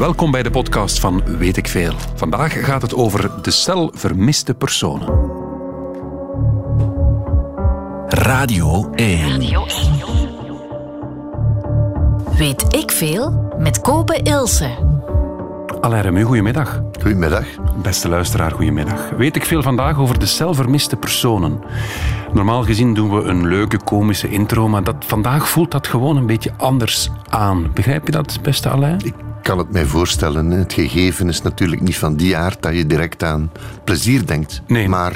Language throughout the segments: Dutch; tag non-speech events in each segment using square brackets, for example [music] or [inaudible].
Welkom bij de podcast van Weet ik Veel. Vandaag gaat het over de cel vermiste personen. Radio 1. Weet ik veel met Kopen Ilse. Alain Remu, goedemiddag. Goedemiddag. Beste luisteraar, goedemiddag. Weet ik veel vandaag over de cel vermiste personen. Normaal gezien doen we een leuke komische intro, maar dat, vandaag voelt dat gewoon een beetje anders aan. Begrijp je dat, beste Alain? Ik kan het mij voorstellen. Het gegeven is natuurlijk niet van die aard dat je direct aan plezier denkt. Nee. Maar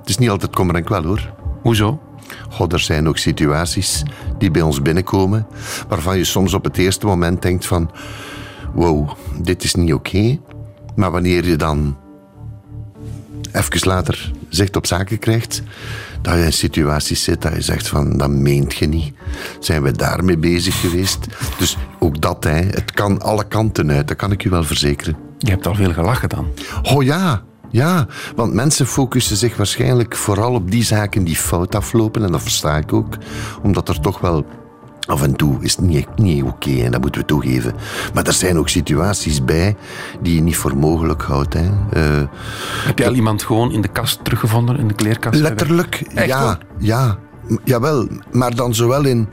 het is niet altijd kommer en kwel hoor. Hoezo? God, er zijn ook situaties die bij ons binnenkomen waarvan je soms op het eerste moment denkt van wow, dit is niet oké. Maar wanneer je dan even later zicht op zaken krijgt, dat je in situaties zit dat je zegt van, dat meent je niet. Zijn we daarmee bezig geweest? Dus ook dat, hè, het kan alle kanten uit, dat kan ik u wel verzekeren. Je hebt al veel gelachen dan. Oh ja, ja, want mensen focussen zich waarschijnlijk vooral op die zaken die fout aflopen. En dat versta ik ook, omdat er toch wel af en toe is het niet, niet oké en dat moeten we toegeven. Maar er zijn ook situaties bij die je niet voor mogelijk houdt. Hè. Uh, Heb je al iemand gewoon in de kast teruggevonden, in de kleerkast? Letterlijk, ja, hoor? ja. Jawel, maar dan zowel in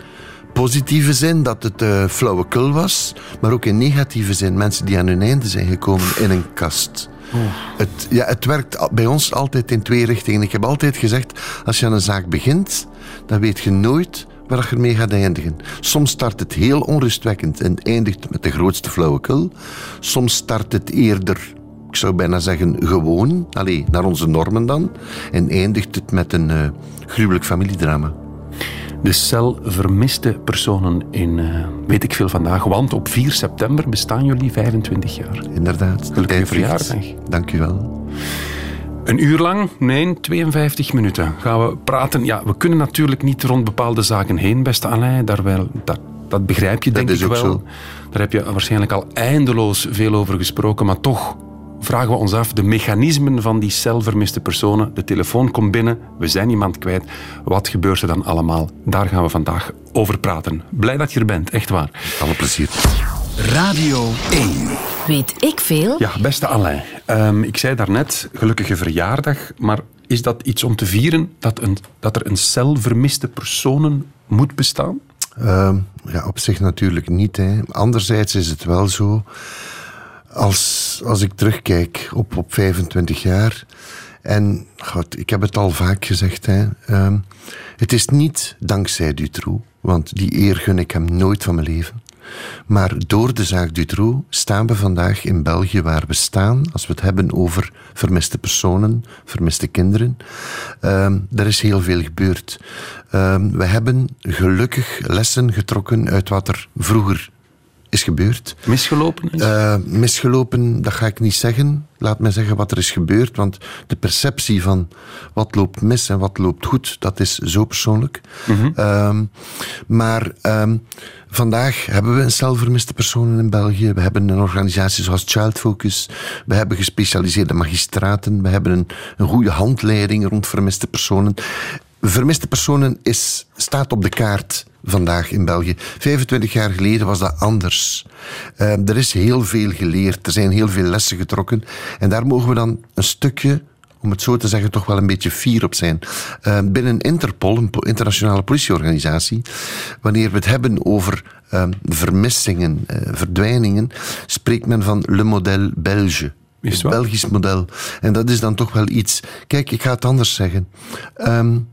positieve zin dat het uh, flauwekul was, maar ook in negatieve zin mensen die aan hun einde zijn gekomen in een kast. Het, ja, het werkt bij ons altijd in twee richtingen. Ik heb altijd gezegd, als je aan een zaak begint, dan weet je nooit waar je ermee gaat eindigen. Soms start het heel onrustwekkend en eindigt met de grootste flauwekul. Soms start het eerder, ik zou bijna zeggen, gewoon, allee, naar onze normen dan, en eindigt het met een uh, gruwelijk familiedrama. De cel vermiste personen in uh, Weet ik veel vandaag. Want op 4 september bestaan jullie 25 jaar. Inderdaad. Gelukkige verjaardag. Dank u wel. Een uur lang, nee, 52 minuten gaan we praten. Ja, we kunnen natuurlijk niet rond bepaalde zaken heen, beste Alain. Daar wel, dat, dat begrijp je, Dat denk is ik ook wel. zo. Daar heb je waarschijnlijk al eindeloos veel over gesproken. Maar toch vragen we ons af, de mechanismen van die celvermiste personen. De telefoon komt binnen, we zijn iemand kwijt. Wat gebeurt er dan allemaal? Daar gaan we vandaag over praten. Blij dat je er bent, echt waar. Alle plezier. Radio 1. Weet ik veel? Ja, beste Alain. Ehm, ik zei daarnet, gelukkige verjaardag. Maar is dat iets om te vieren dat, een, dat er een cel vermiste personen moet bestaan? Uh, ja, op zich natuurlijk niet. Hè. Anderzijds is het wel zo, als, als ik terugkijk op, op 25 jaar, en God, ik heb het al vaak gezegd, hè, uh, het is niet dankzij Dutroux, want die eer gun ik hem nooit van mijn leven. Maar door de zaak Dutroux staan we vandaag in België waar we staan, als we het hebben over vermiste personen, vermiste kinderen. Uh, er is heel veel gebeurd. Uh, we hebben gelukkig lessen getrokken uit wat er vroeger is gebeurd. Misgelopen is? Uh, misgelopen, dat ga ik niet zeggen. Laat mij zeggen wat er is gebeurd, want de perceptie van wat loopt mis en wat loopt goed, dat is zo persoonlijk. Mhm. Uh, maar uh, vandaag hebben we een cel vermiste personen in België. We hebben een organisatie zoals Child Focus. We hebben gespecialiseerde magistraten. We hebben een, een goede handleiding rond vermiste personen. Vermiste personen is, staat op de kaart vandaag in België. 25 jaar geleden was dat anders. Uh, er is heel veel geleerd, er zijn heel veel lessen getrokken. En daar mogen we dan een stukje, om het zo te zeggen, toch wel een beetje fier op zijn. Uh, binnen Interpol, een internationale politieorganisatie, wanneer we het hebben over uh, vermissingen, uh, verdwijningen, spreekt men van le modèle Belge. Is het? Belgisch model. En dat is dan toch wel iets. Kijk, ik ga het anders zeggen. Um,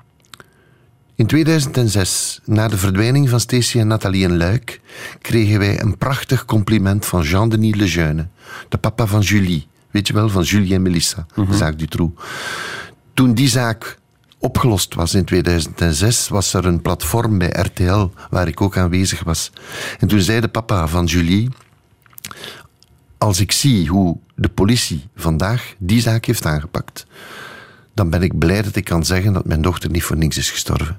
in 2006, na de verdwijning van Stacy en Nathalie in Luik, kregen wij een prachtig compliment van Jean-Denis Lejeune, de papa van Julie. Weet je wel, van Julie en Melissa, Mhm. de zaak Dutroux. Toen die zaak opgelost was in 2006, was er een platform bij RTL waar ik ook aanwezig was. En toen zei de papa van Julie: Als ik zie hoe de politie vandaag die zaak heeft aangepakt, dan ben ik blij dat ik kan zeggen dat mijn dochter niet voor niks is gestorven.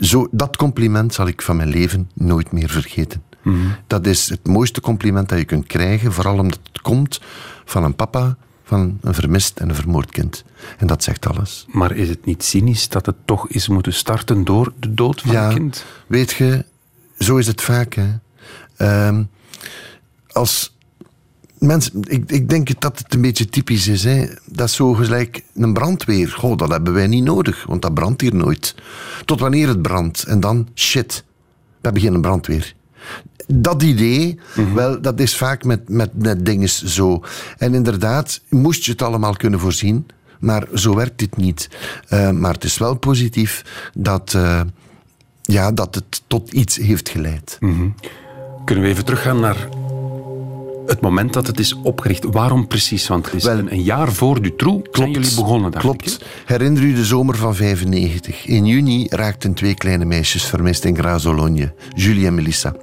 Zo, dat compliment zal ik van mijn leven nooit meer vergeten. Dat is het mooiste compliment dat je kunt krijgen, vooral omdat het komt van een papa van een vermist en een vermoord kind. En dat zegt alles. Maar is het niet cynisch dat het toch is moeten starten door de dood van Ja, een kind? weet je, zo is het vaak. Hè. Ehm, als mensen, ik, ik denk dat het een beetje typisch is. Hè. Dat is zo gelijk een brandweer. Goh, dat hebben wij niet nodig, want dat brandt hier nooit. Tot wanneer het brandt. En dan, shit, we hebben geen brandweer. Dat idee, wel, dat is vaak met, met, met dingen zo. En inderdaad, moest je het allemaal kunnen voorzien, maar zo werkt dit niet. Uh, maar het is wel positief dat, uh, ja, dat het tot iets heeft geleid. Mm -hmm. Kunnen we even teruggaan naar het moment dat het is opgericht. Waarom precies? Want het is Wel, een jaar voor Dutroux klopt, zijn jullie begonnen. Klopt. Ik, Herinner u de zomer van 95? In juni raakten twee kleine meisjes vermist in Grazologne, Julie en Melissa.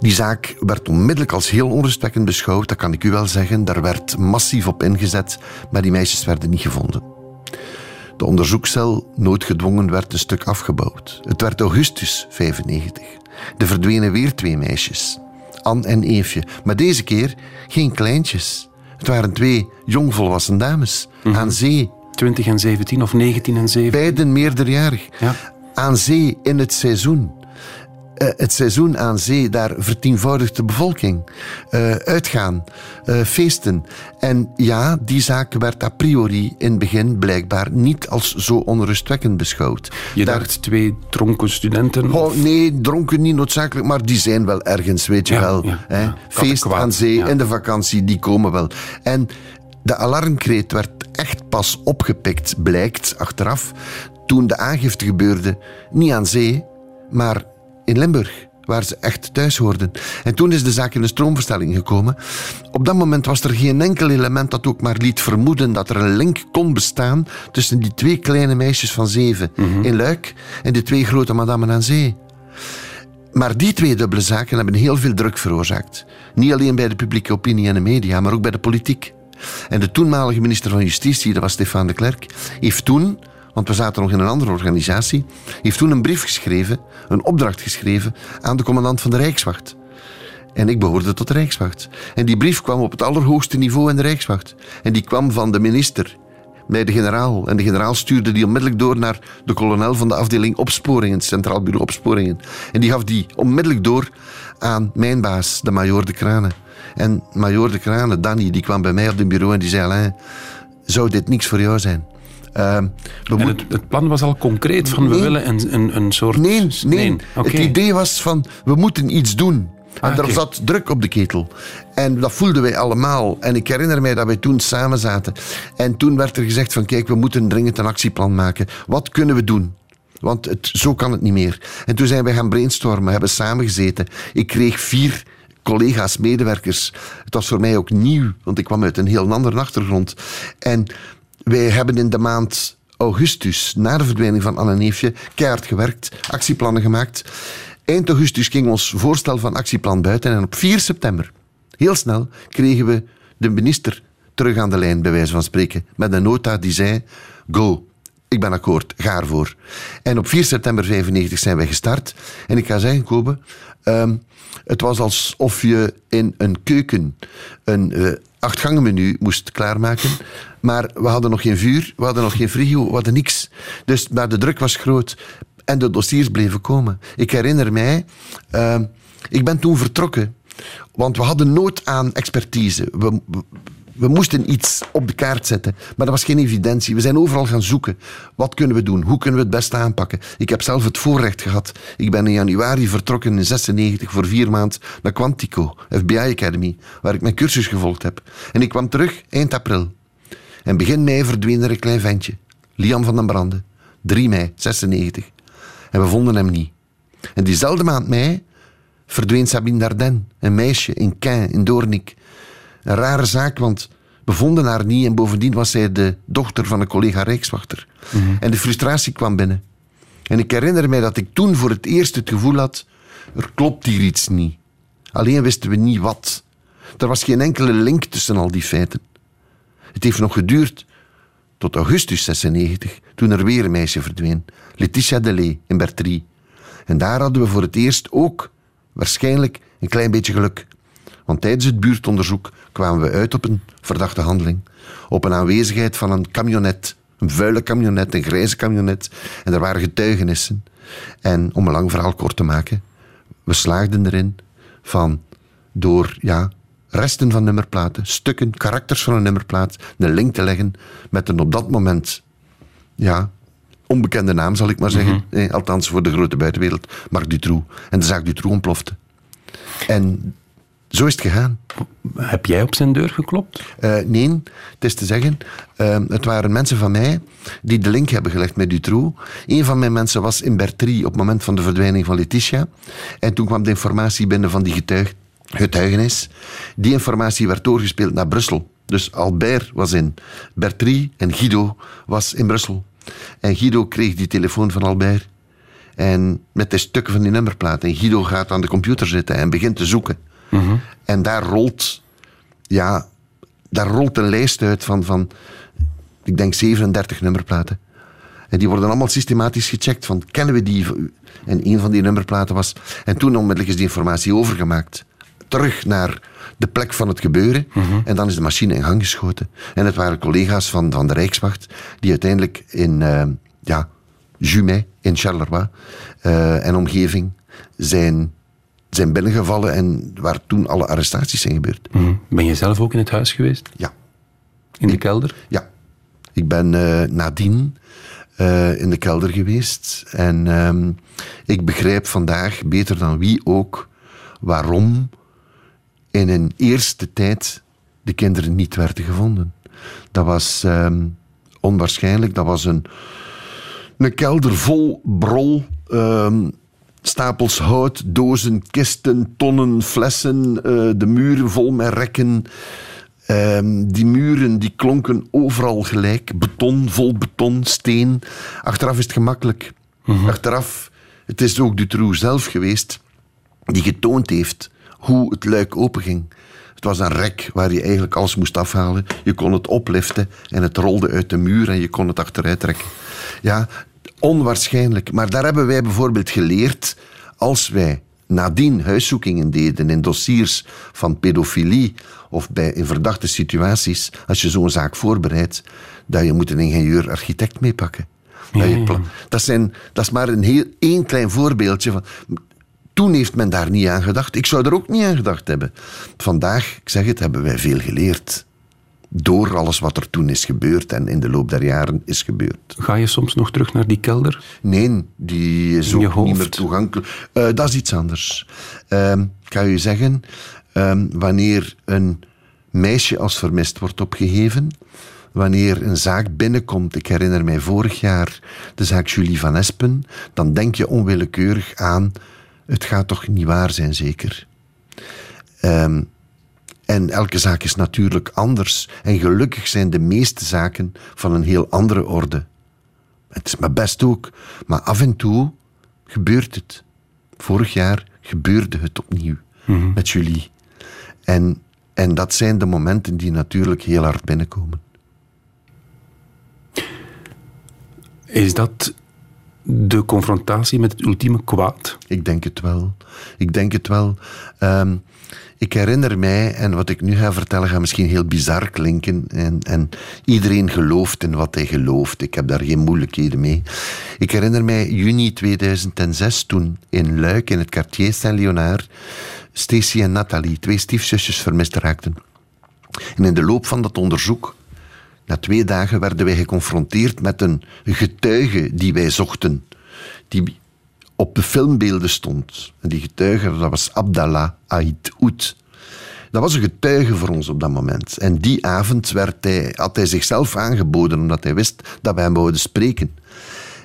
Die zaak werd onmiddellijk als heel onrustwekkend beschouwd, dat kan ik u wel zeggen. Daar werd massief op ingezet, maar die meisjes werden niet gevonden. De onderzoekscel, noodgedwongen, werd een stuk afgebouwd. Het werd augustus 95. Er verdwenen weer twee meisjes. Anne en Eefje. Maar deze keer geen kleintjes. Het waren twee jongvolwassen dames. Mm -hmm. Aan zee. 20 en 17 of 19 en 17? Beiden meerderjarig. Ja. Aan zee in het seizoen. Uh, het seizoen aan zee, daar vertienvoudigt de bevolking. Uh, uitgaan, uh, feesten. En ja, die zaak werd a priori in het begin blijkbaar niet als zo onrustwekkend beschouwd. Je daar... dacht twee dronken studenten? Oh, nee, dronken niet noodzakelijk, maar die zijn wel ergens, weet je ja, wel. Ja, hè? Ja, Feest aan zee in de vakantie, die komen wel. En de alarmkreet werd echt pas opgepikt, blijkt achteraf, toen de aangifte gebeurde, niet aan zee, maar in Limburg, waar ze echt thuis hoorden. En toen is de zaak in een stroomverstelling gekomen. Op dat moment was er geen enkel element dat ook maar liet vermoeden dat er een link kon bestaan tussen die twee kleine meisjes van zeven mm-hmm. in Luik en de twee grote madammen aan zee. Maar die twee dubbele zaken hebben heel veel druk veroorzaakt. Niet alleen bij de publieke opinie en de media, maar ook bij de politiek. En de toenmalige minister van Justitie, dat was Stefan de Klerk, heeft toen want we zaten nog in een andere organisatie, heeft toen een brief geschreven, een opdracht geschreven aan de commandant van de Rijkswacht. En ik behoorde tot de Rijkswacht. En die brief kwam op het allerhoogste niveau in de Rijkswacht. En die kwam van de minister bij de generaal. En de generaal stuurde die onmiddellijk door naar de kolonel van de afdeling opsporingen, het Centraal Bureau Opsporingen. En die gaf die onmiddellijk door aan mijn baas, de majoor de Kranen. En majoor de Kranen, Danny, die kwam bij mij op het bureau en die zei: Alain, zou dit niks voor jou zijn? Uh, het, het, plan was al concreet van we willen een, een, een soort... Nee, nee. nee. Okay. het idee was van we moeten iets doen. En ah, er zat druk op de ketel. En dat voelden wij allemaal. En ik herinner mij dat wij toen samen zaten. En toen werd er gezegd van kijk, we moeten dringend een actieplan maken. Wat kunnen we doen? Want het, zo kan het niet meer. En toen zijn we gaan brainstormen, hebben samengezeten. Ik kreeg vier collega's, medewerkers. Het was voor mij ook nieuw, want ik kwam uit een heel andere achtergrond. En wij hebben in de maand augustus, na de verdwijning van Anne Neefje, keihard gewerkt, actieplannen gemaakt. Eind augustus ging ons voorstel van actieplan buiten en op 4 september, heel snel, kregen we de minister terug aan de lijn, bij wijze van spreken, met een nota die zei: Go, ik ben akkoord, ga ervoor. En op 4 september 95 zijn wij gestart. En ik ga zeggen, Kobe, um, het was alsof je in een keuken een uh, achtgangenmenu moest klaarmaken. Maar we hadden nog geen vuur, we hadden nog geen frigo, we hadden niks. Dus, maar de druk was groot. En de dossiers bleven komen. Ik herinner mij, uh, ik ben toen vertrokken. Want we hadden nood aan expertise. We, we moesten iets op de kaart zetten, maar dat was geen evidentie. We zijn overal gaan zoeken. Wat kunnen we doen? Hoe kunnen we het beste aanpakken? Ik heb zelf het voorrecht gehad. Ik ben in januari vertrokken in 96 voor vier maanden naar Quantico, FBI Academy, waar ik mijn cursus gevolgd heb. En ik kwam terug eind april. En begin mei verdween er een klein ventje, Liam van den Brande. 3 mei 96. En we vonden hem niet. En diezelfde maand mei verdween Sabine Dardenne, een meisje in Caen, in Doornik. Een rare zaak, want we vonden haar niet en bovendien was zij de dochter van een collega Rijkswachter. Mm En de frustratie kwam binnen. En ik herinner mij dat ik toen voor het eerst het gevoel had: er klopt hier iets niet. Alleen wisten we niet wat. Er was geen enkele link tussen al die feiten. Het heeft nog geduurd tot augustus 96, toen er weer een meisje verdween, Letitia Delay in Bertrie. En daar hadden we voor het eerst ook waarschijnlijk een klein beetje geluk. Want tijdens het buurtonderzoek kwamen we uit op een verdachte handeling. Op een aanwezigheid van een camionet. Een vuile camionet, een grijze camionet. En er waren getuigenissen. En om een lang verhaal kort te maken, we slaagden erin van door ja, resten van nummerplaten, stukken, karakters van een nummerplaat, een link te leggen met een op dat moment ja, onbekende naam, zal ik maar zeggen. eh, althans voor de grote buitenwereld, Marc Dutroux. En de zaak Dutroux ontplofte. En zo is het gegaan. Heb jij op zijn deur geklopt? Eh, nee, het is te zeggen, eh, het waren mensen van mij die de link hebben gelegd met Dutroux. Een van mijn mensen was in Bertrie op het moment van de verdwijning van Letitia. En toen kwam de informatie binnen van die getuig, getuigenis. Die informatie werd doorgespeeld naar Brussel. Dus Albert was in Bertrie en Guido was in Brussel. En Guido kreeg die telefoon van Albert. En met de stukken van die nummerplaat. En Guido gaat aan de computer zitten en begint te zoeken. En daar rolt, ja, daar rolt een lijst uit van, van, ik denk 37 nummerplaten. En die worden allemaal systematisch gecheckt van, kennen we die? En een van die nummerplaten was... En toen onmiddellijk is die informatie overgemaakt. Terug naar de plek van het gebeuren. En dan is de machine in gang geschoten. En het waren collega's van, van de Rijkswacht die uiteindelijk in, eh, ja, Jumet, in Charleroi eh, en omgeving zijn, zijn binnengevallen en waar toen alle arrestaties zijn gebeurd. Mhm. Ben je zelf ook in het huis geweest? Ja. In de kelder? Ja, ik ben eh, nadien in de kelder geweest. En ehm, ik begrijp vandaag beter dan wie ook waarom in een eerste tijd de kinderen niet werden gevonden. Dat was ehm, onwaarschijnlijk. Dat was een, een kelder vol brol. ehm, stapels hout, dozen, kisten, tonnen, flessen. eh, de muren vol met rekken. Ehm, die muren die klonken overal gelijk. Beton, vol beton, steen. Achteraf is het gemakkelijk. Achteraf, het is ook Dutroux zelf geweest die getoond heeft hoe het luik openging. Het was een rek waar je eigenlijk alles moest afhalen. Je kon het opliften en het rolde uit de muur en je kon het achteruit trekken. Ja, onwaarschijnlijk. Maar daar hebben wij bijvoorbeeld geleerd als wij nadien huiszoekingen deden in dossiers van pedofilie of bij, in verdachte situaties, als je zo'n zaak voorbereidt, dat je moet een ingenieur-architect meepakken. Dat, je dat, zijn, dat is maar een heel één klein voorbeeldje van. Toen heeft men daar niet aan gedacht. Ik zou er ook niet aan gedacht hebben. Vandaag, ik zeg het, hebben wij veel geleerd. Door alles wat er toen is gebeurd en in de loop der jaren is gebeurd. Ga je soms nog terug naar die kelder? Nee, die is ook niet meer toegankelijk. Eh, dat is iets anders. Ehm, ik ga je zeggen, ehm, wanneer een meisje als vermist wordt opgegeven, wanneer een zaak binnenkomt, ik herinner mij vorig jaar de zaak Julie van Espen, dan denk je onwillekeurig aan, het gaat toch niet waar zijn zeker. Ehm, en elke zaak is natuurlijk anders. En gelukkig zijn de meeste zaken van een heel andere orde. Het is mijn best ook. Maar af en toe gebeurt het. Vorig jaar gebeurde het opnieuw met Julie. En, en dat zijn de momenten die natuurlijk heel hard binnenkomen. Is dat de confrontatie met het ultieme kwaad? Ik denk het wel. Ik denk het wel. Ehm, ik herinner mij, en wat ik nu ga vertellen gaat misschien heel bizar klinken. En, en iedereen gelooft in wat hij gelooft. Ik heb daar geen moeilijkheden mee. Ik herinner mij juni 2006, toen in Luik, in het quartier Saint-Léonard, Stacy en Nathalie, twee stiefzusjes, vermist raakten. En in de loop van dat onderzoek, na twee dagen, werden wij geconfronteerd met een getuige die wij zochten. Die op de filmbeelden stond. En die getuige, dat was Abdallah Ait Oud. Dat was een getuige voor ons op dat moment. En die avond werd hij, had hij zichzelf aangeboden, omdat hij wist dat wij hem wouden spreken.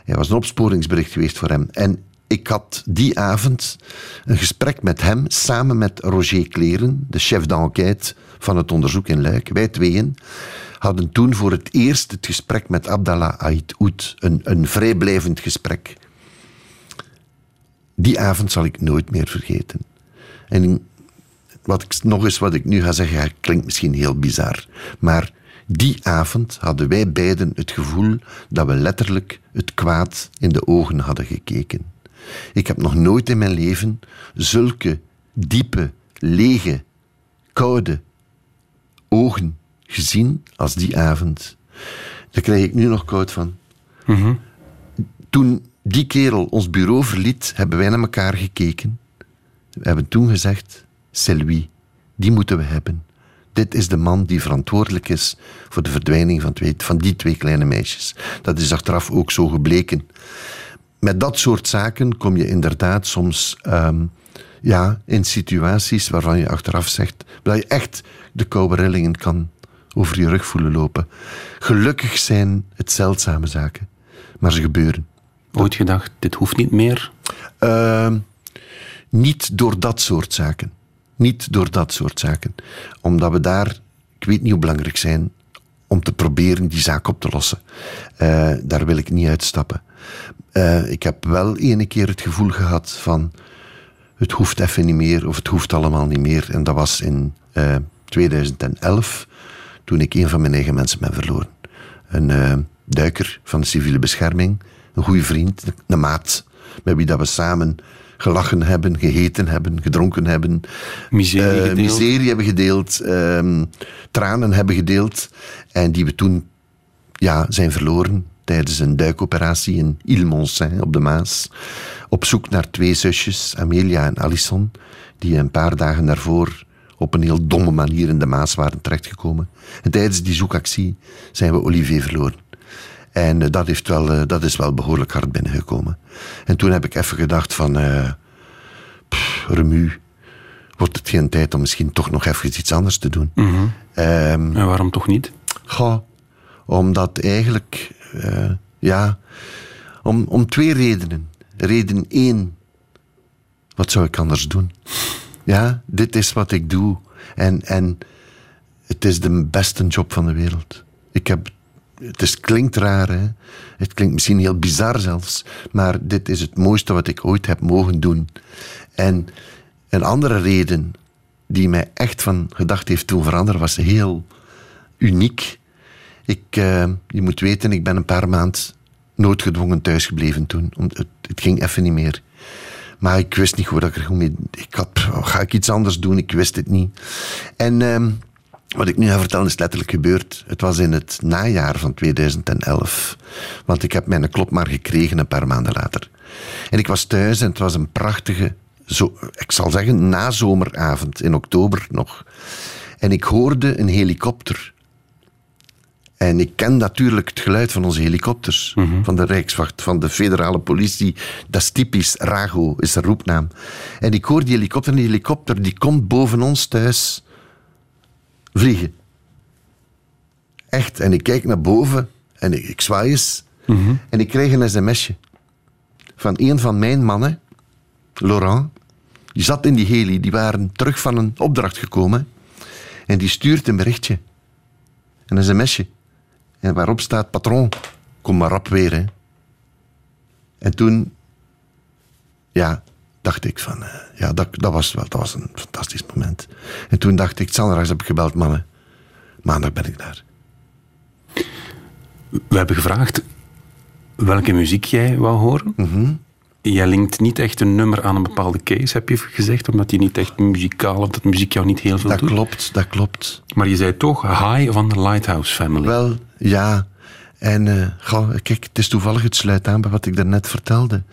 Hij was een opsporingsbericht geweest voor hem. En ik had die avond een gesprek met hem, samen met Roger Kleren, de chef d'enquête van het onderzoek in Luik. Wij tweeën hadden toen voor het eerst het gesprek met Abdallah Ait Oud. Een, een vrijblijvend gesprek. Die avond zal ik nooit meer vergeten. En wat ik, nog eens wat ik nu ga zeggen, klinkt misschien heel bizar. Maar die avond hadden wij beiden het gevoel dat we letterlijk het kwaad in de ogen hadden gekeken. Ik heb nog nooit in mijn leven zulke diepe, lege, koude ogen gezien als die avond. Daar krijg ik nu nog koud van. Toen die kerel ons bureau verliet, hebben wij naar elkaar gekeken. We hebben toen gezegd, c'est lui. die moeten we hebben. Dit is de man die verantwoordelijk is voor de verdwijning van, twee, van die twee kleine meisjes. Dat is achteraf ook zo gebleken. Met dat soort zaken kom je inderdaad soms ehm, ja, in situaties waarvan je achteraf zegt dat je echt de koude rillingen kan over je rug voelen lopen. Gelukkig zijn het zeldzame zaken, maar ze gebeuren. Ooit gedacht, dit hoeft niet meer? Ehm, niet door dat soort zaken. Niet door dat soort zaken. Omdat we daar, ik weet niet hoe belangrijk zijn, om te proberen die zaak op te lossen. Eh, daar wil ik niet uitstappen. Uh, ik heb wel ene keer het gevoel gehad van het hoeft even niet meer of het hoeft allemaal niet meer. En dat was in uh, 2011, toen ik een van mijn eigen mensen ben verloren. Een duiker van de civiele bescherming, een goede vriend, een maat, met wie dat we samen gelachen hebben, gegeten hebben, gedronken hebben. Miserie, uh, miserie hebben gedeeld, uh, tranen hebben gedeeld. En die we toen ja, zijn verloren tijdens een duikoperatie in Ile-Moncin op de Maas. Op zoek naar twee zusjes, Amelia en Alison, die een paar dagen daarvoor op een heel domme manier in de Maas waren terechtgekomen. En tijdens die zoekactie zijn we Olivier verloren. En uh, dat, heeft wel, uh, dat is wel behoorlijk hard binnengekomen. En toen heb ik even gedacht van... Uh, pff, Remu, wordt het geen tijd om misschien toch nog even iets anders te doen? Mm -hmm. um, en waarom toch niet? Goh, omdat eigenlijk... ja, om, om twee redenen. Reden één, wat zou ik anders doen? Ja, dit is wat ik doe. En, en het is de beste job van de wereld. Ik heb het is, klinkt raar, hè? het klinkt misschien heel bizar zelfs, maar dit is het mooiste wat ik ooit heb mogen doen. En een andere reden die mij echt van gedacht heeft doen veranderen, was heel uniek. Ik, uh, je moet weten, ik ben een paar maanden noodgedwongen thuisgebleven toen. Het, het ging even niet meer. Maar ik wist niet hoe dat ik er mee... Ik had, ga ik iets anders doen? Ik wist het niet. En... Uh, wat ik nu ga vertellen is letterlijk gebeurd. Het was in het najaar van 2011. Want ik heb mijn klop maar gekregen een paar maanden later. En ik was thuis en het was een prachtige, zo, ik zal zeggen, nazomeravond in oktober nog. En ik hoorde een helikopter. En ik ken natuurlijk het geluid van onze helikopters. Mm -hmm. Van de Rijkswacht, van de federale politie. Dat is typisch. Rago is de roepnaam. En ik hoor die helikopter. En die helikopter die komt boven ons thuis vliegen. Echt. En ik kijk naar boven en ik, ik zwaai eens. Mm -hmm. En ik krijg een sms'je van een van mijn mannen, Laurent. Die zat in die heli, die waren terug van een opdracht gekomen. En die stuurt een berichtje. Een sms'je. En waarop staat, patroon, kom maar op weer. Hè. En toen, ja, dacht ik van, uh, ja, dat, dat, was wel, dat was een fantastisch moment. En toen dacht ik, zondags heb ik gebeld, mannen, maandag ben ik daar. We hebben gevraagd welke muziek jij wou horen. Mm -hmm. Jij linkt niet echt een nummer aan een bepaalde case, heb je gezegd, omdat die niet echt muzikaal, of dat muziek jou niet heel veel dat doet. Dat klopt, dat klopt. Maar je zei toch High van de Lighthouse Family. Wel, ja. En uh, goh, kijk, het is toevallig, het sluit aan bij wat ik daarnet vertelde.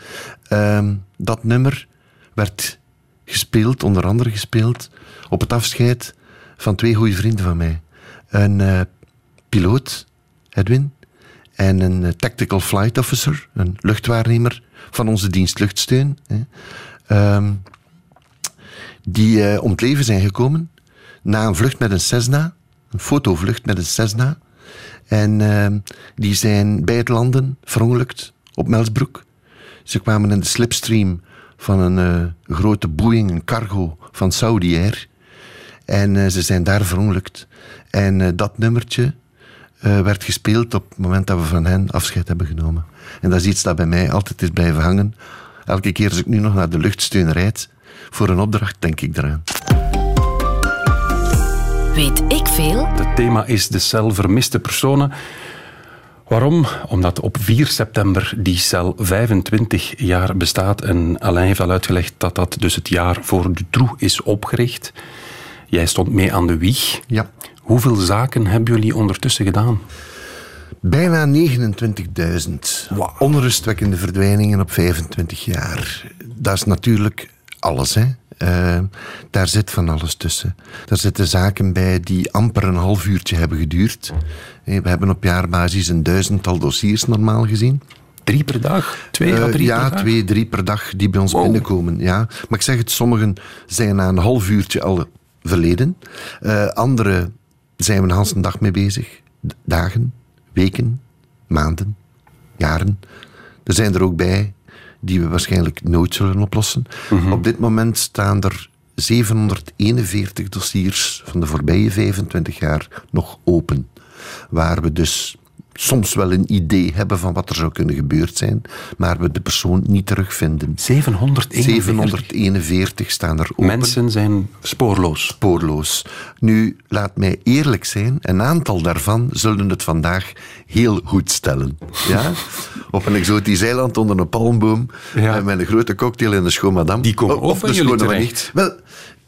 Um, dat nummer werd gespeeld, onder andere gespeeld, op het afscheid van twee goede vrienden van mij. Een uh, piloot, Edwin, en een uh, tactical flight officer, een luchtwaarnemer van onze dienst luchtsteun. Hè, um, die uh, om het leven zijn gekomen na een vlucht met een Cessna, een fotovlucht met een Cessna. En uh, die zijn bij het landen verongelukt op Melsbroek. Ze kwamen in de slipstream van een uh, grote Boeing, een cargo van Saudi Air. En ze zijn daar verongelukt. En dat nummertje werd gespeeld op het moment dat we van hen afscheid hebben genomen. En dat is iets dat bij mij altijd is blijven hangen. Elke keer als ik nu nog naar de luchtsteun rijd voor een opdracht, denk ik eraan. Weet ik veel? Het thema is de cel vermiste personen. Waarom? Omdat op 4 september die cel 25 jaar bestaat. En Alain heeft al uitgelegd dat dat dus het jaar voor Dutroux is opgericht. Jij stond mee aan de wieg. Ja. Hoeveel zaken hebben jullie ondertussen gedaan? Bijna 29.000. Wow. Onrustwekkende verdwijningen op 25 jaar. Dat is natuurlijk alles. Hè? Eh, daar zit van alles tussen. Daar zitten zaken bij die amper een half uurtje hebben geduurd. Eh, We hebben op jaarbasis een duizendtal dossiers normaal gezien. Drie per dag? Twee à drie ja, per dag? twee, drie per dag die bij ons Wow. binnenkomen. Ja. Maar ik zeg het, sommigen zijn na een half uurtje al verleden. Eh andere zijn we een hele dag mee bezig. Dagen, weken, maanden, jaren. Er zijn er ook bij die we waarschijnlijk nooit zullen oplossen. Mhm. Op dit moment staan er 741 dossiers van de voorbije 25 jaar nog open. Waar we dus soms wel een idee hebben van wat er zou kunnen gebeurd zijn, maar we de persoon niet terugvinden. 741. 741 staan er open. Mensen zijn spoorloos. Spoorloos. Nu, laat mij eerlijk zijn, een aantal daarvan zullen het vandaag heel goed stellen. Ja? [laughs] Op een exotisch eiland onder een palmboom, Ja. eh, met een grote cocktail en een schoon madame. Die komen Oh, ook of de schone. Wel,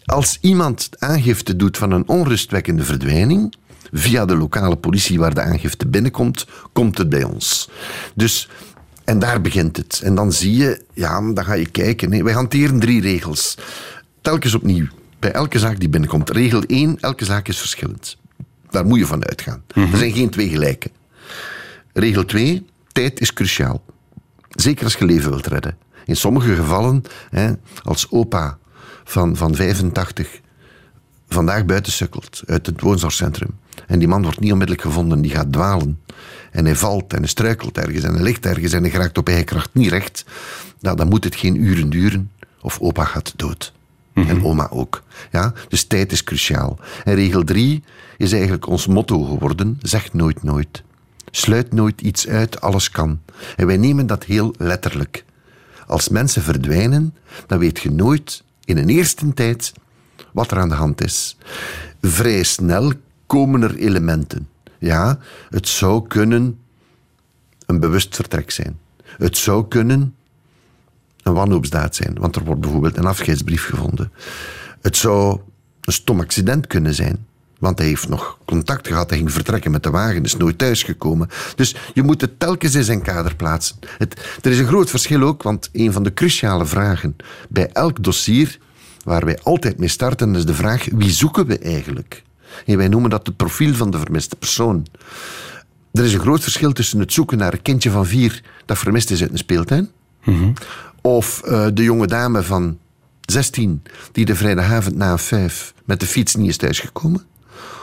als iemand aangifte doet van een onrustwekkende verdwijning, via de lokale politie waar de aangifte binnenkomt, komt het bij ons. Dus, en daar begint het. En dan zie je, ja, dan ga je kijken. hè. Wij hanteren drie regels. Telkens opnieuw. Bij elke zaak die binnenkomt. Regel 1, elke zaak is verschillend. Daar moet je van uitgaan. Er zijn geen twee gelijke. Regel 2, tijd is cruciaal. Zeker als je leven wilt redden. In sommige gevallen, hè, als opa van, van 85 vandaag buiten sukkelt uit het woonzorgcentrum en die man wordt niet onmiddellijk gevonden, die gaat dwalen en hij valt en hij struikelt ergens en hij ligt ergens en hij geraakt op eigen kracht niet recht, nou, dan moet het geen uren duren of opa gaat dood. En oma ook. Ja? Dus tijd is cruciaal. En regel 3 is eigenlijk ons motto geworden: zeg nooit nooit. Sluit nooit iets uit, alles kan. En wij nemen dat heel letterlijk. Als mensen verdwijnen, dan weet je nooit in een eerste tijd wat er aan de hand is. Vrij snel komen er elementen. Ja, het zou kunnen een bewust vertrek zijn. Het zou kunnen een wanhoopsdaad zijn, want er wordt bijvoorbeeld een afscheidsbrief gevonden. Het zou een stom accident kunnen zijn, want hij heeft nog contact gehad, hij ging vertrekken met de wagen, is nooit thuisgekomen. Dus je moet het telkens in zijn kader plaatsen. Het, er is een groot verschil ook, want een van de cruciale vragen bij elk dossier waar wij altijd mee starten, is de vraag: wie zoeken we eigenlijk? En wij noemen dat het profiel van de vermiste persoon. Er is een groot verschil tussen het zoeken naar een kindje van vier dat vermist is uit een speeltuin, of eh, de jonge dame van 16 die de vrijdagavond na vijf met de fiets niet is thuisgekomen.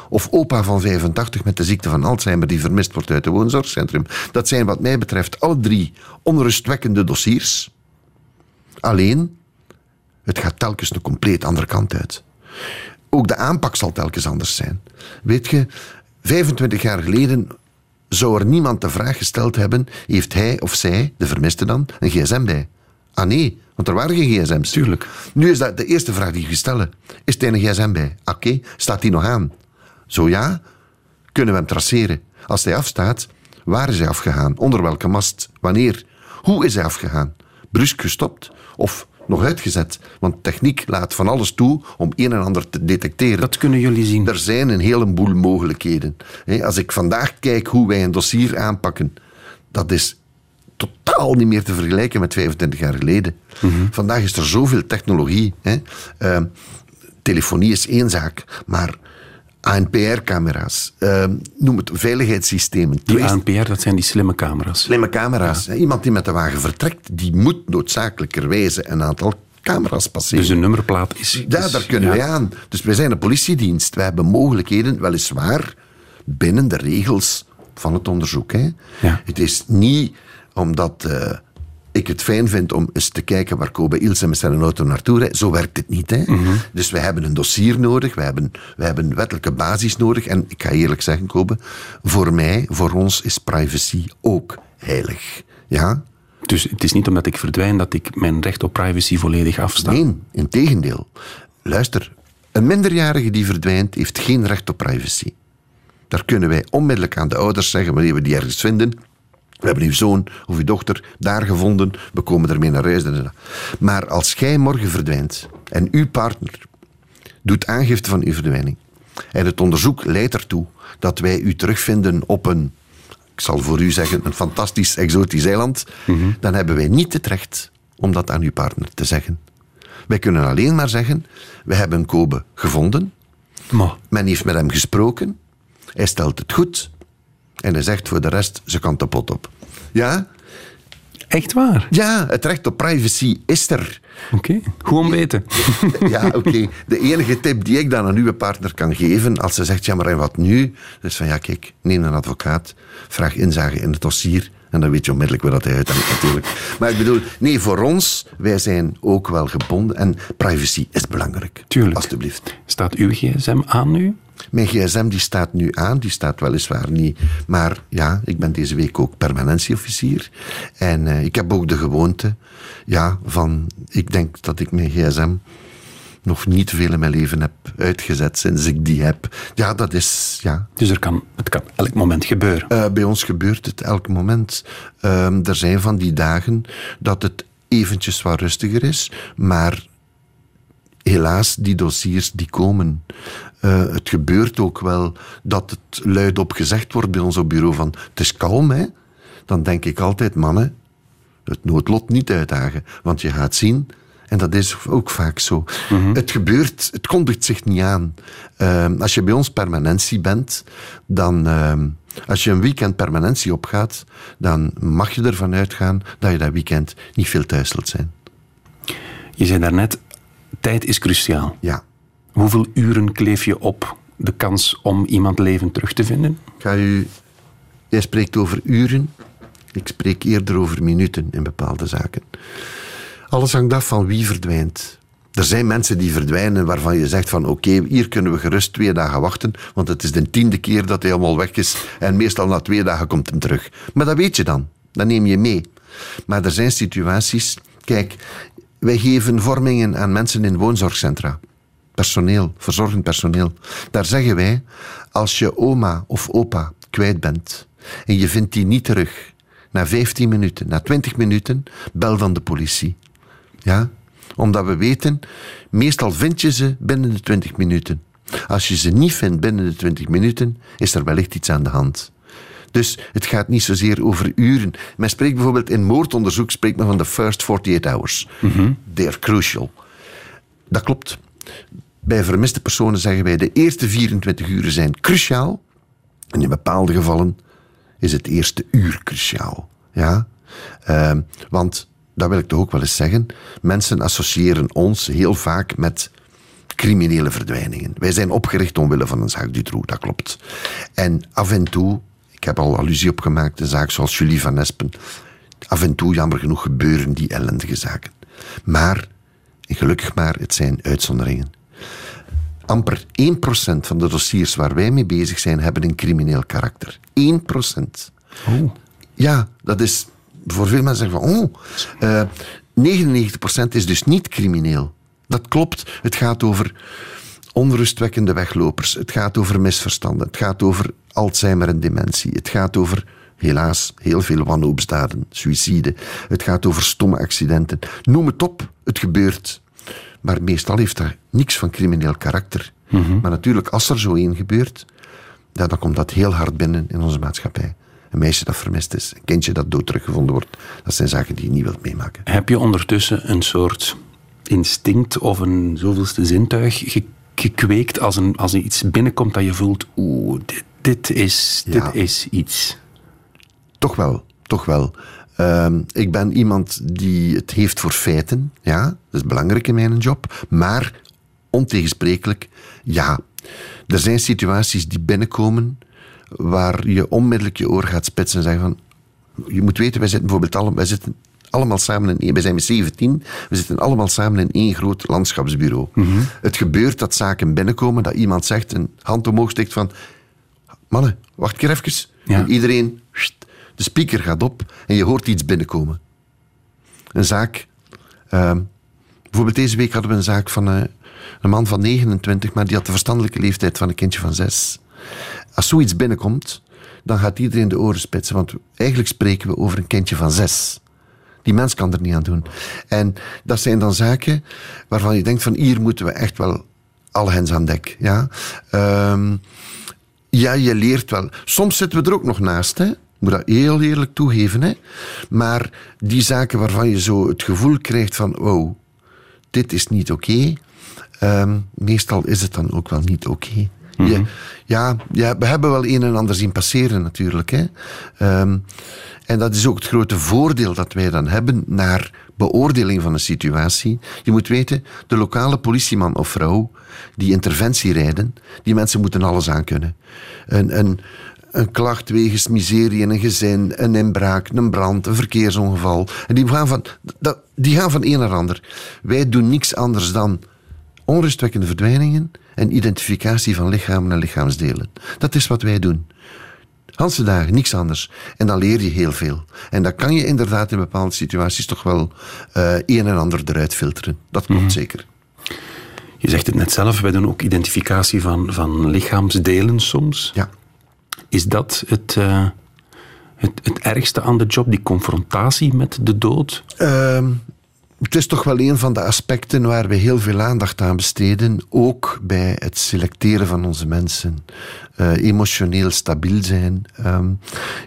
Of opa van 85 met de ziekte van Alzheimer die vermist wordt uit het woonzorgcentrum. Dat zijn wat mij betreft alle drie onrustwekkende dossiers. Alleen, het gaat telkens een compleet andere kant uit. Ook de aanpak zal telkens anders zijn. Weet je, 25 jaar geleden zou er niemand de vraag gesteld hebben: heeft hij of zij, de vermiste dan, een gsm bij? Ah nee, want er waren geen gsm's. Tuurlijk. Nu is dat de eerste vraag die je stellen. Is hij een gsm bij? Oké, staat die nog aan? Zo ja, kunnen we hem traceren. Als hij afstaat, waar is hij afgegaan? Onder welke mast? Wanneer? Hoe is hij afgegaan? Brusk gestopt of nog uitgezet? Want techniek laat van alles toe om een en ander te detecteren. Dat kunnen jullie zien. Er zijn een heleboel mogelijkheden. Als ik vandaag kijk hoe wij een dossier aanpakken, dat is totaal niet meer te vergelijken met 25 jaar geleden. Vandaag is er zoveel technologie. Hè. Ehm, telefonie is één zaak, maar ANPR-camera's, ehm, noem het veiligheidssystemen, Die ANPR, dat zijn die slimme camera's. slimme camera's. Iemand die met de wagen vertrekt, die moet noodzakelijkerwijze een aantal camera's passeren. Dus een nummerplaat is... Ja, daar kunnen ja. wij aan. Dus wij zijn een politiedienst. Wij hebben mogelijkheden, weliswaar, binnen de regels van het onderzoek. Hè. Ja. Het is niet omdat eh, ik het fijn vind om eens te kijken waar Kobe Ilse met zijn auto naartoe rijdt. Zo werkt het niet. Hè. Mhm. Dus wij hebben een dossier nodig, wij hebben, wij hebben wettelijke basis nodig. En ik ga eerlijk zeggen, Kobe, voor mij, voor ons is privacy ook heilig. Ja? Dus het is niet omdat ik verdwijn dat ik mijn recht op privacy volledig afsta. Nee, in tegendeel. Luister, een minderjarige die verdwijnt heeft geen recht op privacy. Daar kunnen wij onmiddellijk aan de ouders zeggen wanneer we die ergens vinden. We hebben uw zoon of uw dochter daar gevonden, we komen ermee naar huis. Maar als jij morgen verdwijnt en uw partner doet aangifte van uw verdwijning en het onderzoek leidt ertoe dat wij u terugvinden op een, ik zal voor u zeggen, een fantastisch exotisch eiland, dan hebben wij niet het recht om dat aan uw partner te zeggen. Wij kunnen alleen maar zeggen, we hebben Kobe gevonden. Maar, Men heeft met hem gesproken. Hij stelt het goed. En hij zegt voor de rest, ze kan de pot op. Ja? echt waar? Ja, het recht op privacy is er. Oké, goed om weten. [laughs] Ja, oké. De enige tip die ik dan aan uw partner kan geven, als ze zegt, ja, maar en wat nu? Dus van, ja, kijk, neem een advocaat, vraag inzage in het dossier en dan weet je onmiddellijk waar dat hij uithangt natuurlijk. [laughs] Maar ik bedoel, nee, voor ons, wij zijn ook wel gebonden en privacy is belangrijk. Tuurlijk. Alsjeblieft. Staat uw gsm aan nu? Mijn gsm die staat nu aan, die staat weliswaar niet. Maar ja, ik ben deze week ook permanentieofficier. En eh, ik heb ook de gewoonte, ja, van... Ik denk dat ik mijn gsm nog niet veel in mijn leven heb uitgezet sinds ik die heb. Ja, dat is... Ja, Dus er kan, het kan elk moment gebeuren. eh, bij ons gebeurt het elk moment. Ehm, er zijn van die dagen dat het eventjes wat rustiger is, maar helaas, die dossiers die komen. Eh, het gebeurt ook wel dat het luidop gezegd wordt bij ons op bureau van het is kalm, hè. Dan denk ik altijd, mannen, het noodlot niet uitdagen. Want je gaat zien, en dat is ook vaak zo. Het gebeurt, het kondigt zich niet aan. Ehm, als je bij ons permanentie bent, dan... ehm, als je een weekend permanentie opgaat, dan mag je ervan uitgaan dat je dat weekend niet veel thuis zult zijn. Je zei daarnet, tijd is cruciaal. Ja. Hoeveel uren kleef je op de kans om iemand levend terug te vinden? Ik ga u... Jij spreekt over uren. Ik spreek eerder over minuten in bepaalde zaken. Alles hangt af van wie verdwijnt. Er zijn mensen die verdwijnen waarvan je zegt van oké, hier kunnen we gerust twee dagen wachten, want het is de tiende keer dat hij allemaal weg is en meestal na twee dagen komt hem terug. Maar dat weet je dan. Dat neem je mee. Maar er zijn situaties... Kijk, wij geven vormingen aan mensen in woonzorgcentra. Personeel, verzorgend personeel. Daar zeggen wij, als je oma of opa kwijt bent en je vindt die niet terug, na 15 minuten, na 20 minuten, bel dan de politie. Ja? Omdat we weten, meestal vind je ze binnen de 20 minuten. Als je ze niet vindt binnen de 20 minuten, is er wellicht iets aan de hand. Dus het gaat niet zozeer over uren. Men spreekt bijvoorbeeld in moordonderzoek spreekt men van de first 48 hours. They are crucial. Dat klopt. Bij vermiste personen zeggen wij de eerste 24 uur zijn cruciaal. En in bepaalde gevallen is het eerste uur cruciaal. Ja? Ehm, want, dat wil ik toch ook wel eens zeggen, mensen associëren ons heel vaak met criminele verdwijningen. Wij zijn opgericht omwille van een zaak Dutroux, dat klopt. En af en toe, ik heb al allusie op gemaakt, een zaak zoals Julie van Espen. Af en toe, jammer genoeg, gebeuren die ellendige zaken. Maar, en gelukkig maar, het zijn uitzonderingen. Amper 1% van de dossiers waar wij mee bezig zijn, hebben een crimineel karakter. 1%. Oh. Ja, dat is voor veel mensen zeggen van, oh, eh 99% is dus niet crimineel. Dat klopt. Het gaat over onrustwekkende weglopers. Het gaat over misverstanden. Het gaat over Alzheimer en dementie. Het gaat over, helaas, heel veel wanhoopsdaden, suïcide. Het gaat over stomme accidenten. Noem het op, het gebeurt. Maar meestal heeft dat niks van crimineel karakter. Maar natuurlijk, als er zo één gebeurt, ja, dan komt dat heel hard binnen in onze maatschappij. Een meisje dat vermist is, een kindje dat dood teruggevonden wordt, dat zijn zaken die je niet wilt meemaken. Heb je ondertussen een soort instinct of een zoveelste zintuig gekweekt als, een, als er iets binnenkomt dat je voelt, oeh, dit, dit, is, dit Ja. is iets. Toch wel, toch wel. Ehm, ik ben iemand die het heeft voor feiten. Ja, dat is belangrijk in mijn job. Maar ontegensprekelijk, ja. Er zijn situaties die binnenkomen waar je onmiddellijk je oor gaat spitsen en zeggen van... Je moet weten, wij zitten bijvoorbeeld alle, wij zitten allemaal samen in. Wij zijn met 17, we zitten allemaal samen in één groot landschapsbureau. Het gebeurt dat zaken binnenkomen, dat iemand zegt, een hand omhoog steekt van... Mannen, wacht keer even. Ja. En iedereen... de speaker gaat op en je hoort iets binnenkomen. Een zaak... ehm, bijvoorbeeld deze week hadden we een zaak van eh, een man van 29, maar die had de verstandelijke leeftijd van een kindje van 6. Als zoiets binnenkomt, dan gaat iedereen de oren spitsen, want eigenlijk spreken we over een kindje van 6. Die mens kan er niet aan doen. En dat zijn dan zaken waarvan je denkt van hier moeten we echt wel alle hens aan dek. Ja, Ehm, ja je leert wel. Soms zitten we er ook nog naast, hè. Moet dat heel eerlijk toegeven, hè. Maar die zaken waarvan je zo het gevoel krijgt van, wow, dit is niet oké. Ehm, meestal is het dan ook wel niet oké. Ja, ja, ja, we hebben wel een en ander zien passeren natuurlijk. Hè. Ehm, en dat is ook het grote voordeel dat wij dan hebben naar beoordeling van een situatie. Je moet weten, de lokale politieman of vrouw die interventie rijden, die mensen moeten alles aankunnen. Een, een, een klacht wegens miserie in een gezin, een inbraak, een brand, een verkeersongeval. En die gaan van, dat, die gaan van een naar ander. Wij doen niks anders dan onrustwekkende verdwijningen en identificatie van lichamen en lichaamsdelen. Dat is wat wij doen. Hanse dagen, niks anders. En dan leer je heel veel. En dan kan je inderdaad in bepaalde situaties toch wel uh, een en ander eruit filteren. Dat klopt zeker. Je zegt het net zelf, wij doen ook identificatie van, van lichaamsdelen soms. Ja. Is dat het, uh, het, het ergste aan de job, die confrontatie met de dood? Uh, het is toch wel een van de aspecten waar we heel veel aandacht aan besteden, ook bij het selecteren van onze mensen. Uh, emotioneel stabiel zijn. Um,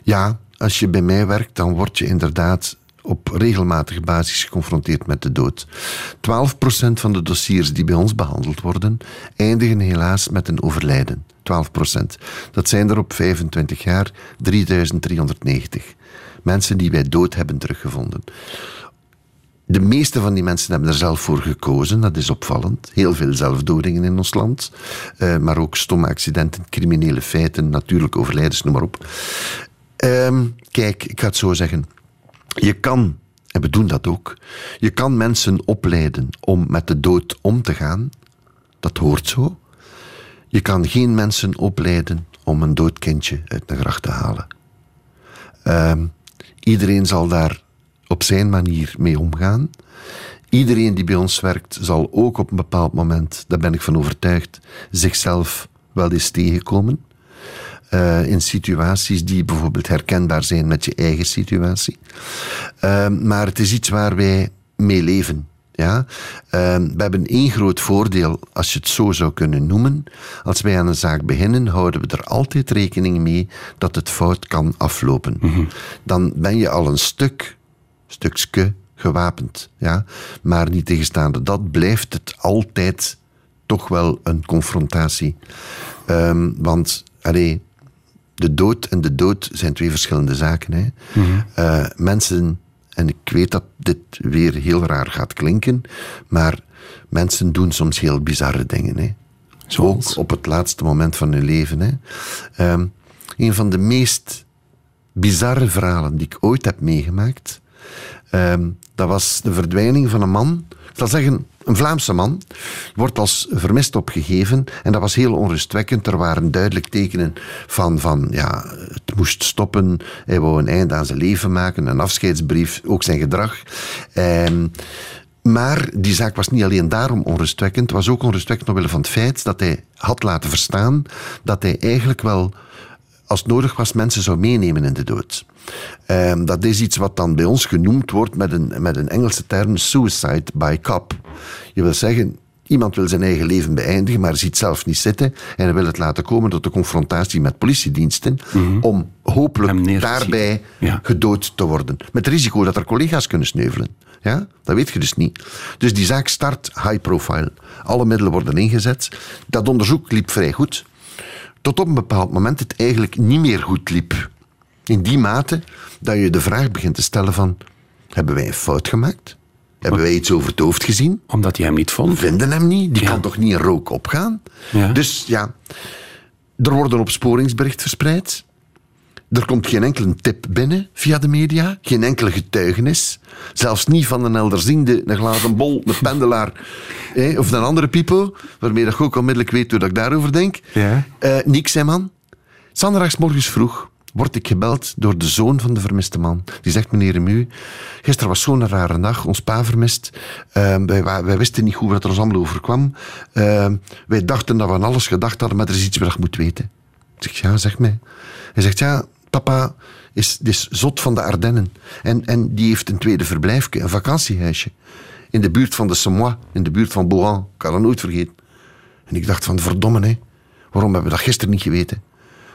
ja, als je bij mij werkt, dan word je inderdaad op regelmatige basis geconfronteerd met de dood. 12% van de dossiers die bij ons behandeld worden, eindigen helaas met een overlijden. 12%. Dat zijn er op 25 jaar 3390. Mensen die wij dood hebben teruggevonden. De meeste van die mensen hebben er zelf voor gekozen, dat is opvallend. Heel veel zelfdodingen in ons land, uh, maar ook stomme accidenten, criminele feiten, natuurlijk overlijdens, noem maar op. Uh, kijk, ik ga het zo zeggen. Je kan, en we doen dat ook, je kan mensen opleiden om met de dood om te gaan. Dat hoort zo. Je kan geen mensen opleiden om een dood kindje uit de gracht te halen. Uh, iedereen zal daar op zijn manier mee omgaan. Iedereen die bij ons werkt zal ook op een bepaald moment, daar ben ik van overtuigd, zichzelf wel eens tegenkomen. Uh, in situaties die bijvoorbeeld herkenbaar zijn met je eigen situatie. Uh, maar het is iets waar wij mee leven. Ja? Uh, we hebben één groot voordeel, als je het zo zou kunnen noemen. Als wij aan een zaak beginnen, houden we er altijd rekening mee dat het fout kan aflopen. Mm -hmm. Dan ben je al een stuk stukje gewapend. Ja? Maar niet tegenstaande dat blijft het altijd toch wel een confrontatie. Um, want allee, de dood en de dood zijn twee verschillende zaken. Hè. Mm -hmm. uh, mensen, en ik weet dat dit weer heel raar gaat klinken, maar mensen doen soms heel bizarre dingen. Hè. Zoals? Ook op het laatste moment van hun leven. Hè. Um, een van de meest bizarre verhalen die ik ooit heb meegemaakt, Um, dat was de verdwijning van een man. Ik zal zeggen, een Vlaamse man. Wordt als vermist opgegeven. En dat was heel onrustwekkend. Er waren duidelijk tekenen van, van ja, het moest stoppen. Hij wou een einde aan zijn leven maken. Een afscheidsbrief, ook zijn gedrag. Um, maar die zaak was niet alleen daarom onrustwekkend. Het was ook onrustwekkend omwille van het feit dat hij had laten verstaan dat hij eigenlijk wel als het nodig was, mensen zou meenemen in de dood. Um, dat is iets wat dan bij ons genoemd wordt met een, met een Engelse term suicide by cop. Je wil zeggen, iemand wil zijn eigen leven beëindigen, maar ziet zelf niet zitten en hij wil het laten komen tot de confrontatie met politiediensten mm -hmm. om hopelijk daarbij ja. gedood te worden. Met het risico dat er collega's kunnen sneuvelen. Ja, dat weet je dus niet. Dus die zaak start high profile. Alle middelen worden ingezet. Dat onderzoek liep vrij goed tot op een bepaald moment het eigenlijk niet meer goed liep. In die mate dat je de vraag begint te stellen van... Hebben wij een fout gemaakt? Hebben wij iets over het hoofd gezien? Omdat je hem niet vond? Vinden hem niet. Die ja. kan toch niet in rook opgaan? Ja. Dus ja, er wordt een opsporingsbericht verspreid. Er komt geen enkele tip binnen via de media, geen enkele getuigenis. Zelfs niet van een elderziende, een glazen bol, een pendelaar eh, of een andere pipo, waarmee dat je ook onmiddellijk weet hoe dat ik daarover denk. Ja. Uh, niks, hè man. Zanderdags morgens vroeg word ik gebeld door de zoon van de vermiste man. Die zegt, meneer Remu, gisteren was zo'n rare dag, ons pa vermist. Uh, wij, wij, wisten niet hoe het er ons allemaal overkwam. Uh, wij dachten dat we aan alles gedacht hadden, maar er is iets wat je moet weten. Ik zeg, ja, zeg mij. Hij zegt, ja, papa is, is zot van de Ardennen. En, en die heeft een tweede verblijfje, een vakantiehuisje. In de buurt van de Semois, in de buurt van Bohan. Ik kan dat nooit vergeten. En ik dacht van, verdomme, hè. waarom hebben we dat gisteren niet geweten?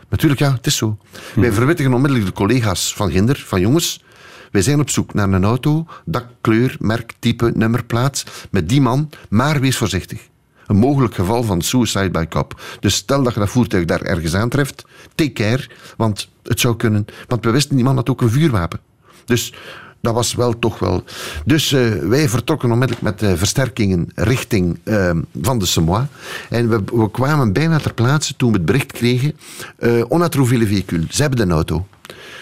Natuurlijk, ja, het is zo. Wij verwittigen onmiddellijk de collega's van Ginder, van jongens. Wij zijn op zoek naar een auto, dak, kleur, merk, type, nummerplaats, met die man, maar wees voorzichtig. Een mogelijk geval van suicide by cop. Dus stel dat je dat voertuig daar ergens aantreft, take care, want het zou kunnen... Want we wisten, die man had ook een vuurwapen. Dus dat was wel toch wel. Dus uh, wij vertrokken onmiddellijk met uh, versterkingen richting uh, van de Semois. En we, we, kwamen bijna ter plaatse toen we het bericht kregen: uh, on a. Ze hebben de auto.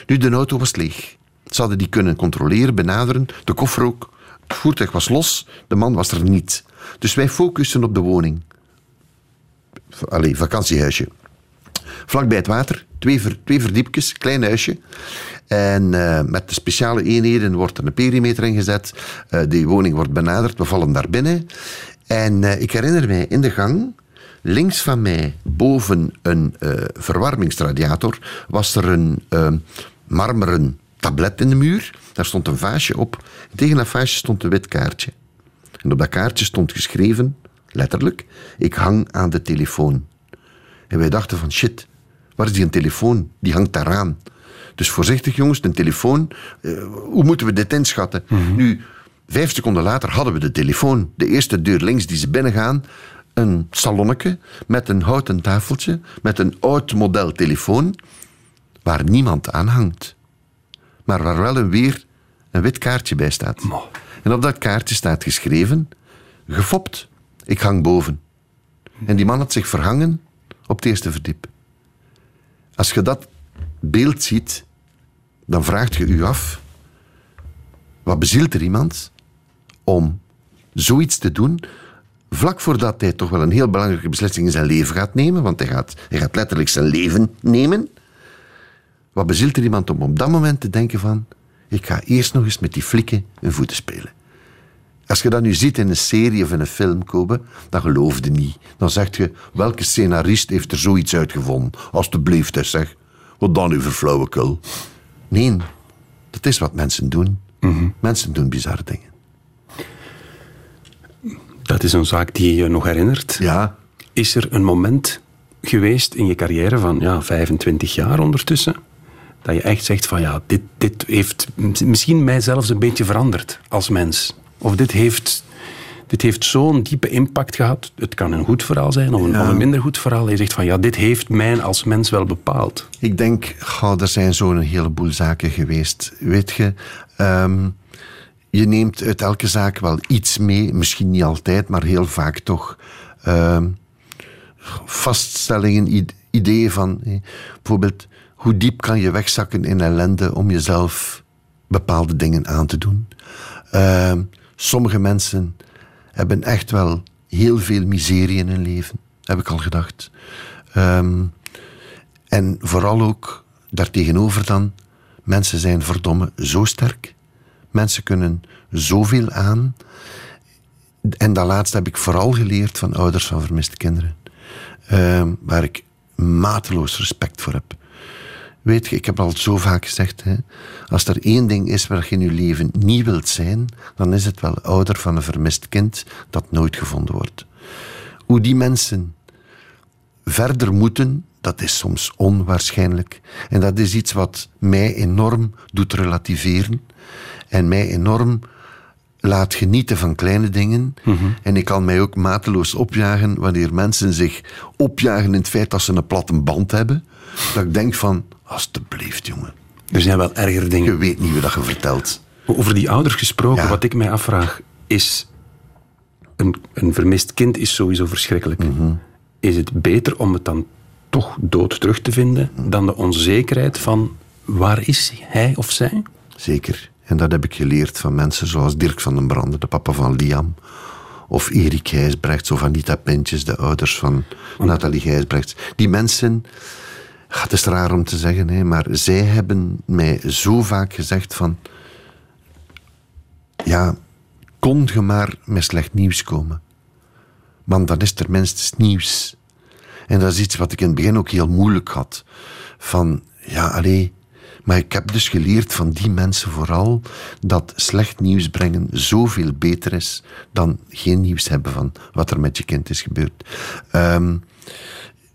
Nu, de auto was leeg. Ze hadden die kunnen controleren, benaderen. De koffer ook. Het voertuig was los. De man was er niet. Dus wij focussen op de woning. Allee, vakantiehuisje. Vlak bij het water, twee, ver, twee verdiepjes, klein huisje. En uh, met de speciale eenheden wordt er een perimeter ingezet. Uh, die woning wordt benaderd, we vallen daar binnen. En uh, ik herinner mij in de gang, links van mij, boven een verwarmingsradiator, was er een marmeren tablet in de muur. Daar stond een vaasje op. tegen dat vaasje stond een wit kaartje. En op dat kaartje stond geschreven, letterlijk, ik hang aan de telefoon. En wij dachten van shit, waar is die een telefoon? Die hangt daaraan. Dus voorzichtig jongens, de telefoon, uh, hoe moeten we dit inschatten? Mm-hmm. Nu, vijf seconden later hadden we de telefoon. De eerste deur links die ze binnengaan, een salonnetje met een houten tafeltje, met een oud model telefoon, waar niemand aan hangt. Maar waar wel een weer een wit kaartje bij staat. En op dat kaartje staat geschreven, gefopt, ik hang boven. En die man had zich verhangen op het eerste verdiep. Als je dat beeld ziet, dan vraagt je u af, wat bezielt er iemand om zoiets te doen, vlak voordat hij toch wel een heel belangrijke beslissing in zijn leven gaat nemen, want hij gaat, hij gaat letterlijk zijn leven nemen. Wat bezielt er iemand om op dat moment te denken van, ik ga eerst nog eens met die flikken een voeten spelen. Als je dat nu ziet in een serie of in een film, Kobe, dan geloof je niet. Dan zeg je, welke scenarist heeft er zoiets uitgevonden? Alsjeblieft, hè, zeg. Wat dan nu voor flauwekul? Nee, dat is wat mensen doen. Mhm. Mensen doen bizarre dingen. Dat is een zaak die je nog herinnert. Ja. Is er een moment geweest in je carrière van ja, 25 jaar ondertussen, dat je echt zegt van ja, dit, dit heeft misschien mij zelfs een beetje veranderd als mens? Of dit heeft, dit heeft zo'n diepe impact gehad. Het kan een goed verhaal zijn of een, Ja. of een minder goed verhaal. Je zegt van ja, dit heeft mij als mens wel bepaald. Ik denk, goh, er zijn zo'n heleboel zaken geweest. Weet je, ehm, je neemt uit elke zaak wel iets mee. Misschien niet altijd, maar heel vaak toch. Ehm, vaststellingen, ideeën van... eh, bijvoorbeeld, hoe diep kan je wegzakken in ellende om jezelf bepaalde dingen aan te doen? Ehm, sommige mensen hebben echt wel heel veel miserie in hun leven, heb ik al gedacht. Ehm, en vooral ook daartegenover dan, mensen zijn verdomme zo sterk. Mensen kunnen zoveel aan. En dat laatste heb ik vooral geleerd van ouders van vermiste kinderen. Ehm, waar ik mateloos respect voor heb. Weet je, ik heb al zo vaak gezegd, hè, als er één ding is waar je in je leven niet wilt zijn, dan is het wel ouder van een vermist kind dat nooit gevonden wordt. Hoe die mensen verder moeten, dat is soms onwaarschijnlijk. En dat is iets wat mij enorm doet relativeren en mij enorm laat genieten van kleine dingen. En ik kan mij ook mateloos opjagen wanneer mensen zich opjagen in het feit dat ze een platte band hebben. Dat ik denk van, alstublieft jongen, Er zijn wel erger dingen. je weet niet wat je vertelt. Over die ouders gesproken, Ja. wat ik mij afvraag, is... Een, een vermist kind is sowieso verschrikkelijk. Mhm. Is het beter om het dan toch dood terug te vinden dan de onzekerheid van waar is hij of zij? Zeker. En dat heb ik geleerd van mensen zoals Dirk van den Brande, de papa van Liam. Of Erik Gijsbrechts of Anita Pintjes, de ouders van Nathalie Gijsbrechts. Die mensen, het is raar om te zeggen, hè, maar zij hebben mij zo vaak gezegd van... Ja, kon je maar met slecht nieuws komen. Want dan is er minstens nieuws. En dat is iets wat ik in het begin ook heel moeilijk had. Van, ja, allee... Maar ik heb dus geleerd van die mensen vooral dat slecht nieuws brengen zoveel beter is dan geen nieuws hebben van wat er met je kind is gebeurd. Ehm,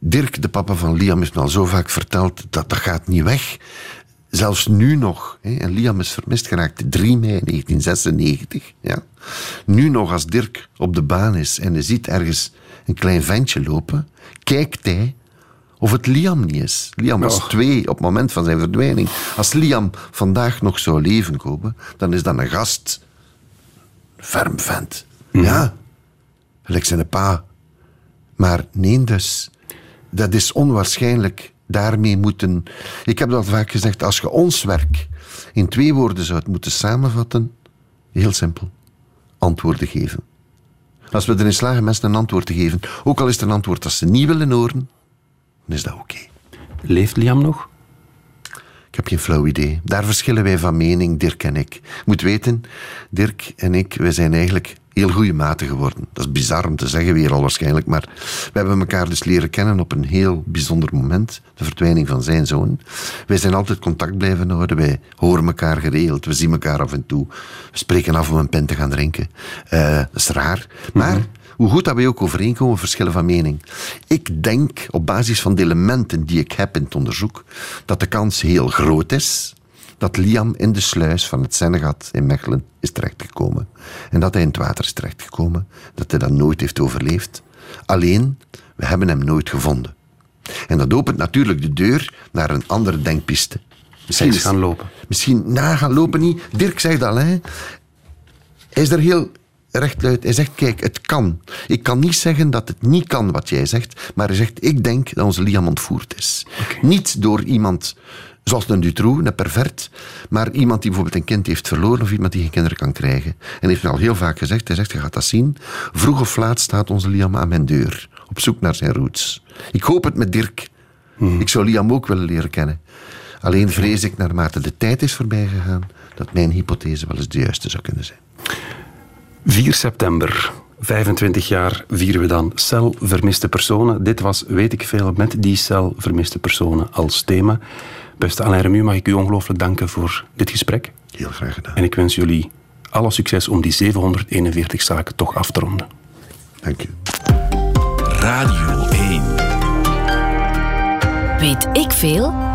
Dirk, de papa van Liam, heeft me al zo vaak verteld dat dat gaat niet weg. Zelfs nu nog, hè, en Liam is vermist geraakt 3 mei 1996. Ja. Nu nog, als Dirk op de baan is en hij ziet ergens een klein ventje lopen, kijkt hij of het Liam niet is. Liam was Och. twee op het moment van zijn verdwijning. Als Liam vandaag nog zou leven komen, dan is dat een gast. Een ferm vent. Ja, gelijk zijn pa. Maar nee, dus. Dat is onwaarschijnlijk. Daarmee moeten... Ik heb dat vaak gezegd, als je ons werk in twee woorden zou moeten samenvatten, heel simpel. Antwoorden geven. Als we erin slagen mensen een antwoord te geven, ook al is het een antwoord dat ze niet willen horen, dan is dat oké. Leeft Liam nog? Ik heb geen flauw idee. Daar verschillen wij van mening, Dirk en ik. Je moet weten, Dirk en ik, wij zijn eigenlijk heel goede maten geworden. Dat is bizar om te zeggen, weer al waarschijnlijk, maar we hebben elkaar dus leren kennen op een heel bijzonder moment, de verdwijning van zijn zoon. Wij zijn altijd contact blijven houden, wij horen elkaar geregeld, we zien elkaar af en toe, we spreken af om een pen te gaan drinken. Eh, dat is raar, maar... Hoe goed dat wij ook overeenkomen, verschillen van mening. Ik denk, op basis van de elementen die ik heb in het onderzoek, dat de kans heel groot is dat Liam in de sluis van het Sennegat in Mechelen is terechtgekomen. En dat hij in het water is terechtgekomen. Dat hij dat nooit heeft overleefd. Alleen, we hebben hem nooit gevonden. En dat opent natuurlijk de deur naar een andere denkpiste. Is gaan lopen. Misschien na gaan lopen niet. Dirk zegt al, hè. Hij is er heel rechtuit. Hij zegt, kijk, het kan. Ik kan niet zeggen dat het niet kan wat jij zegt, maar hij zegt, ik denk dat onze Liam ontvoerd is. Niet door iemand zoals een Dutroux, een pervert, maar iemand die bijvoorbeeld een kind heeft verloren of iemand die geen kinderen kan krijgen. En heeft me al heel vaak gezegd, hij zegt, je gaat dat zien, vroeg of laat staat onze Liam aan mijn deur, op zoek naar zijn roots. Ik hoop het met Dirk. Ik zou Liam ook willen leren kennen. Alleen vrees ik, naarmate de tijd is voorbij gegaan, dat mijn hypothese wel eens de juiste zou kunnen zijn. 4 september, 25 jaar vieren we dan cel vermiste personen. Dit was, weet ik veel, met die cel vermiste personen als thema. Beste Alain Remu, mag ik u ongelooflijk danken voor dit gesprek. Heel graag gedaan. En ik wens jullie alle succes om die 741 zaken toch af te ronden. Dank u. Radio 1. Weet ik veel?